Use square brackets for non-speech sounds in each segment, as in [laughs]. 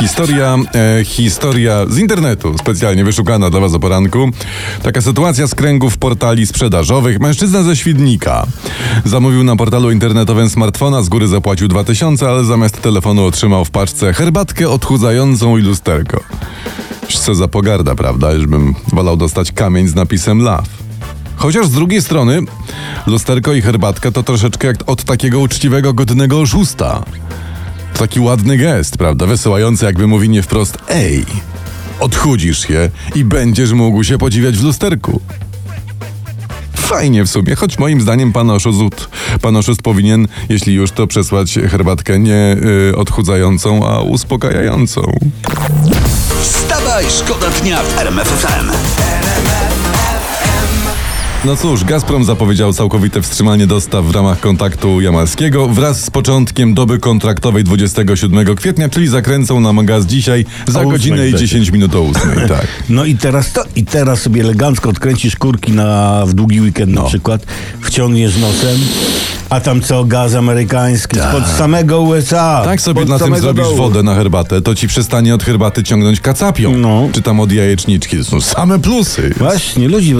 Historia, e, historia z internetu, specjalnie wyszukana dla Was o poranku. Taka sytuacja z kręgów portali sprzedażowych. Mężczyzna ze Świdnika zamówił na portalu internetowym smartfona, z góry zapłacił 2000, ale zamiast telefonu otrzymał w paczce herbatkę odchudzającą i lusterko. Co za pogarda, prawda? Już bym wolał dostać kamień z napisem love. Chociaż z drugiej strony lusterko i herbatka to troszeczkę jak od takiego uczciwego, godnego oszusta. To taki ładny gest, prawda? Wysyłający jakby mówi nie wprost Ej, odchudzisz je i będziesz mógł się podziwiać w lusterku. Fajnie w sumie, choć moim zdaniem pan oszust, pan oszust powinien, jeśli już, to przesłać herbatkę nie y, odchudzającą, a uspokajającą. Wstawaj, szkoda dnia w RMF FM. No cóż, Gazprom zapowiedział całkowite wstrzymanie dostaw w ramach kontaktu jamalskiego wraz z początkiem doby kontraktowej 27 kwietnia, czyli zakręcą nam gaz dzisiaj za O godzinę i będzie. 10 minut do 8. [laughs] Tak. No i teraz to, i teraz sobie elegancko odkręcisz kurki na, w długi weekend na przykład, wciągniesz nosem, a tam co, gaz amerykański spod samego USA. Tak sobie spod na tym zrobisz dołu. wodę na herbatę, to ci przestanie od herbaty ciągnąć kacapią. No. Czy tam od jajeczniczki. To są same plusy. Właśnie, ludzie,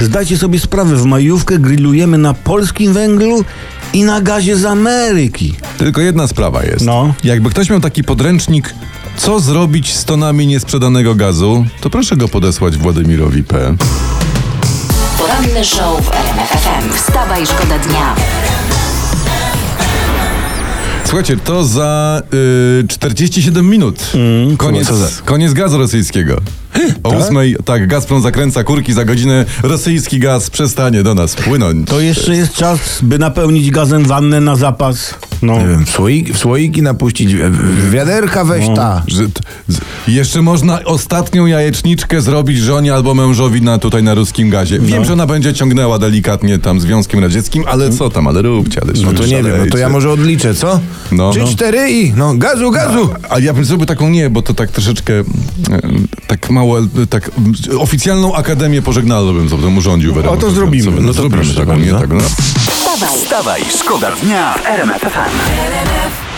zdajcie sobie sprawę, w majówkę grillujemy na polskim węglu i na gazie z Ameryki. Tylko jedna sprawa jest. No. Jakby ktoś miał taki podręcznik, co zrobić z tonami niesprzedanego gazu, to proszę go podesłać Władimirowi P. Poranny show w RMF FM. Wstawaj, szkoda dnia. Słuchajcie, to za y, 47 minut. koniec, co za- koniec gazu rosyjskiego. O ósmej, tak, Gazprom zakręca kurki za godzinę, rosyjski gaz przestanie do nas płynąć. To jeszcze jest czas, by napełnić gazem wannę na zapas. No. Nie wiem, w słoiki, w słoiki napuścić, wiaderka weź ta. Że t- z, jeszcze można ostatnią jajeczniczkę zrobić żonie albo mężowi na tutaj na ruskim gazie. No. Wiem, że ona będzie ciągnęła delikatnie tam Związkiem Radzieckim, ale co tam, ale róbcie, ale No to nie wiem, no to ja może odliczę, co? No. Trzy, No. cztery i no gazu, gazu! A ja bym zrobił taką nie, bo to tak troszeczkę e, tak mało, e, tak oficjalną akademię pożegnalną bym urządził. w RMF. to zrobimy. No, No to zrobimy proszę taką, nie tak, no. Wstawaj, Wstawaj, szkoda dnia w RMF FM.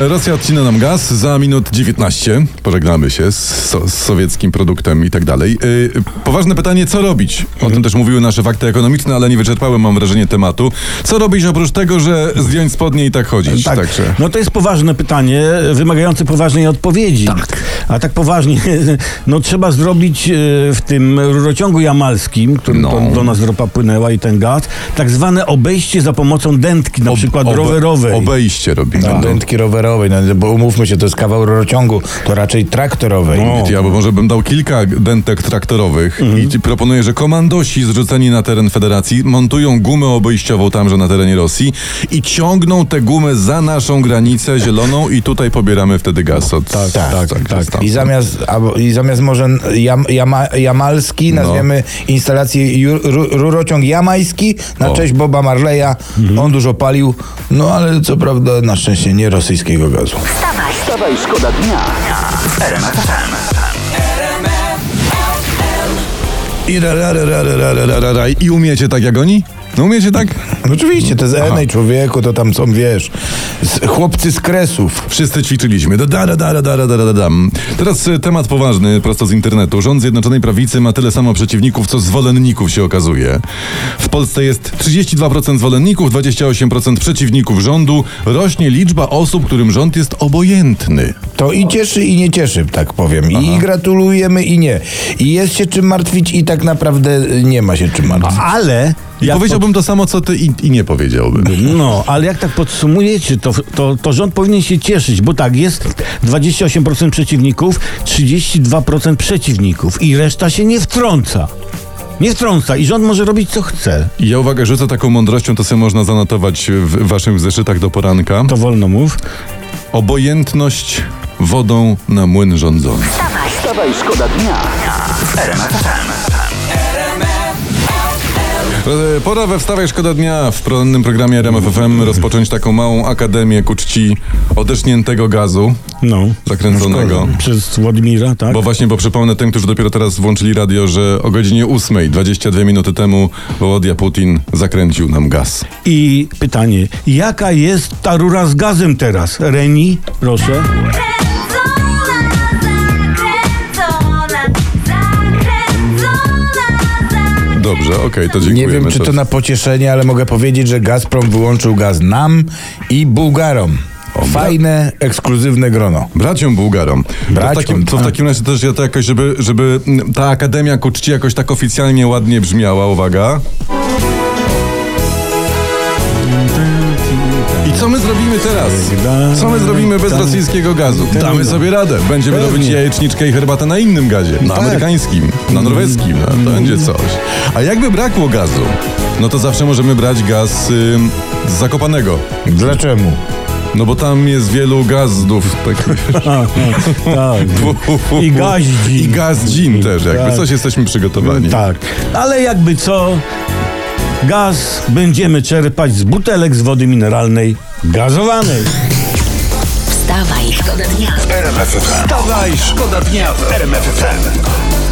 Rosja odcina nam gaz za minut 19. Pożegnamy się z, so, z sowieckim produktem i tak dalej. Yy, poważne pytanie, co robić? O tym też mówiły nasze fakty ekonomiczne, ale nie wyczerpałem, mam wrażenie, tematu. Co robić oprócz tego, że zdjąć spodnie i tak chodzić? Tak, Także. no to jest poważne pytanie, wymagające poważnej odpowiedzi. Tak. A tak poważnie, [laughs] no trzeba zrobić e, w tym rurociągu jamalskim, którym No. do nas ropa płynęła i ten gaz, tak zwane obejście za pomocą dętki, na przykład Obe- rowerowej. Obejście robimy. No, No. dętki rowerowej, no, bo umówmy się, to jest kawał rurociągu, to raczej traktorowej. No. Ja bo może bym dał kilka dętek traktorowych Mhm. i ci proponuję, że komandosi zrzuceni na teren federacji montują gumę obejściową tamże na terenie Rosji i ciągną tę gumę za naszą granicę zieloną i tutaj pobieramy wtedy gaz od tak, tak, tak, I zamiast, albo, I zamiast może jam, jama, jamalski No. nazwiemy instalację ju, ru, rurociąg jamański na O. cześć Boba Marleya. On dużo palił, no ale co prawda na szczęście nie rosyjskiego gazu. wstawaj. Wstawaj, szkoda dnia. I, ra, ra, ra, ra, ra, ra, ra, ra, ra. I umiecie tak jak oni? No umiecie tak? No oczywiście, to jest Enej człowieku, to tam są, wiesz, z, chłopcy z kresów. Wszyscy ćwiczyliśmy. Da, da, da, da, da, da, da, da. Teraz e, temat poważny, prosto z internetu. Rząd Zjednoczonej Prawicy ma tyle samo przeciwników, co zwolenników się okazuje. W Polsce jest 32% zwolenników, 28% przeciwników rządu. Rośnie liczba osób, którym rząd jest obojętny. To i cieszy, i nie cieszy, tak powiem. I gratulujemy, i nie. I jest się czym martwić, i tak naprawdę e, nie ma się czym martwić. Ale i Jak powiedziałbym to samo, co ty i, i nie powiedziałbym. No, ale jak tak podsumujecie, to, to, to rząd powinien się cieszyć, bo tak, jest 28% przeciwników, 32% przeciwników i reszta się nie wtrąca. Nie wtrąca i rząd może robić co chce. I ja uwagę rzucę taką mądrością, to sobie można zanotować w waszych zeszytach do poranka. To wolno mów. Obojętność wodą na młyn rządzony. Wstawaj, szkoda dnia. E, Pora we Wstawaj Szkoda Dnia w porannym programie RMFFM rozpocząć taką małą akademię ku czci odeszniętego gazu No. zakręconego. Przez Władimira, tak? Bo właśnie, bo przypomnę tym, którzy dopiero teraz włączyli radio, że o godzinie 8, 22 minuty temu Wołodia Putin zakręcił nam gaz. I pytanie, jaka jest ta rura z gazem teraz? Reni, proszę. Dobrze, okej, to dziękujemy. Nie wiem, czy to na pocieszenie, ale mogę powiedzieć, że Gazprom wyłączył gaz nam i Bułgarom. Fajne, ekskluzywne grono. Braciom Bułgarom. To w Braciom, takim, to w tak. takim razie też ja to jakoś, żeby, żeby ta Akademia ku czci jakoś tak oficjalnie ładnie brzmiała, uwaga. I co my zrobimy teraz? Co my zrobimy bez rosyjskiego gazu? Damy sobie radę. Będziemy Pewnie. robić jajeczniczkę i herbatę na innym gazie. Na Tak. amerykańskim, na norweskim. No, to będzie coś. A jakby brakło gazu, no to zawsze możemy brać gaz ym, z Zakopanego. Dlaczego? No bo tam jest wielu gazdów. takich. [laughs] A, tak. [laughs] I gaździ. I gaz gin też, jakby Tak. coś jesteśmy przygotowani. Tak, ale jakby co, gaz będziemy czerpać z butelek z wody mineralnej gazowanej. Wstawaj, szkoda dnia. RMF FM. Wstawaj, szkoda dnia w RMF FM.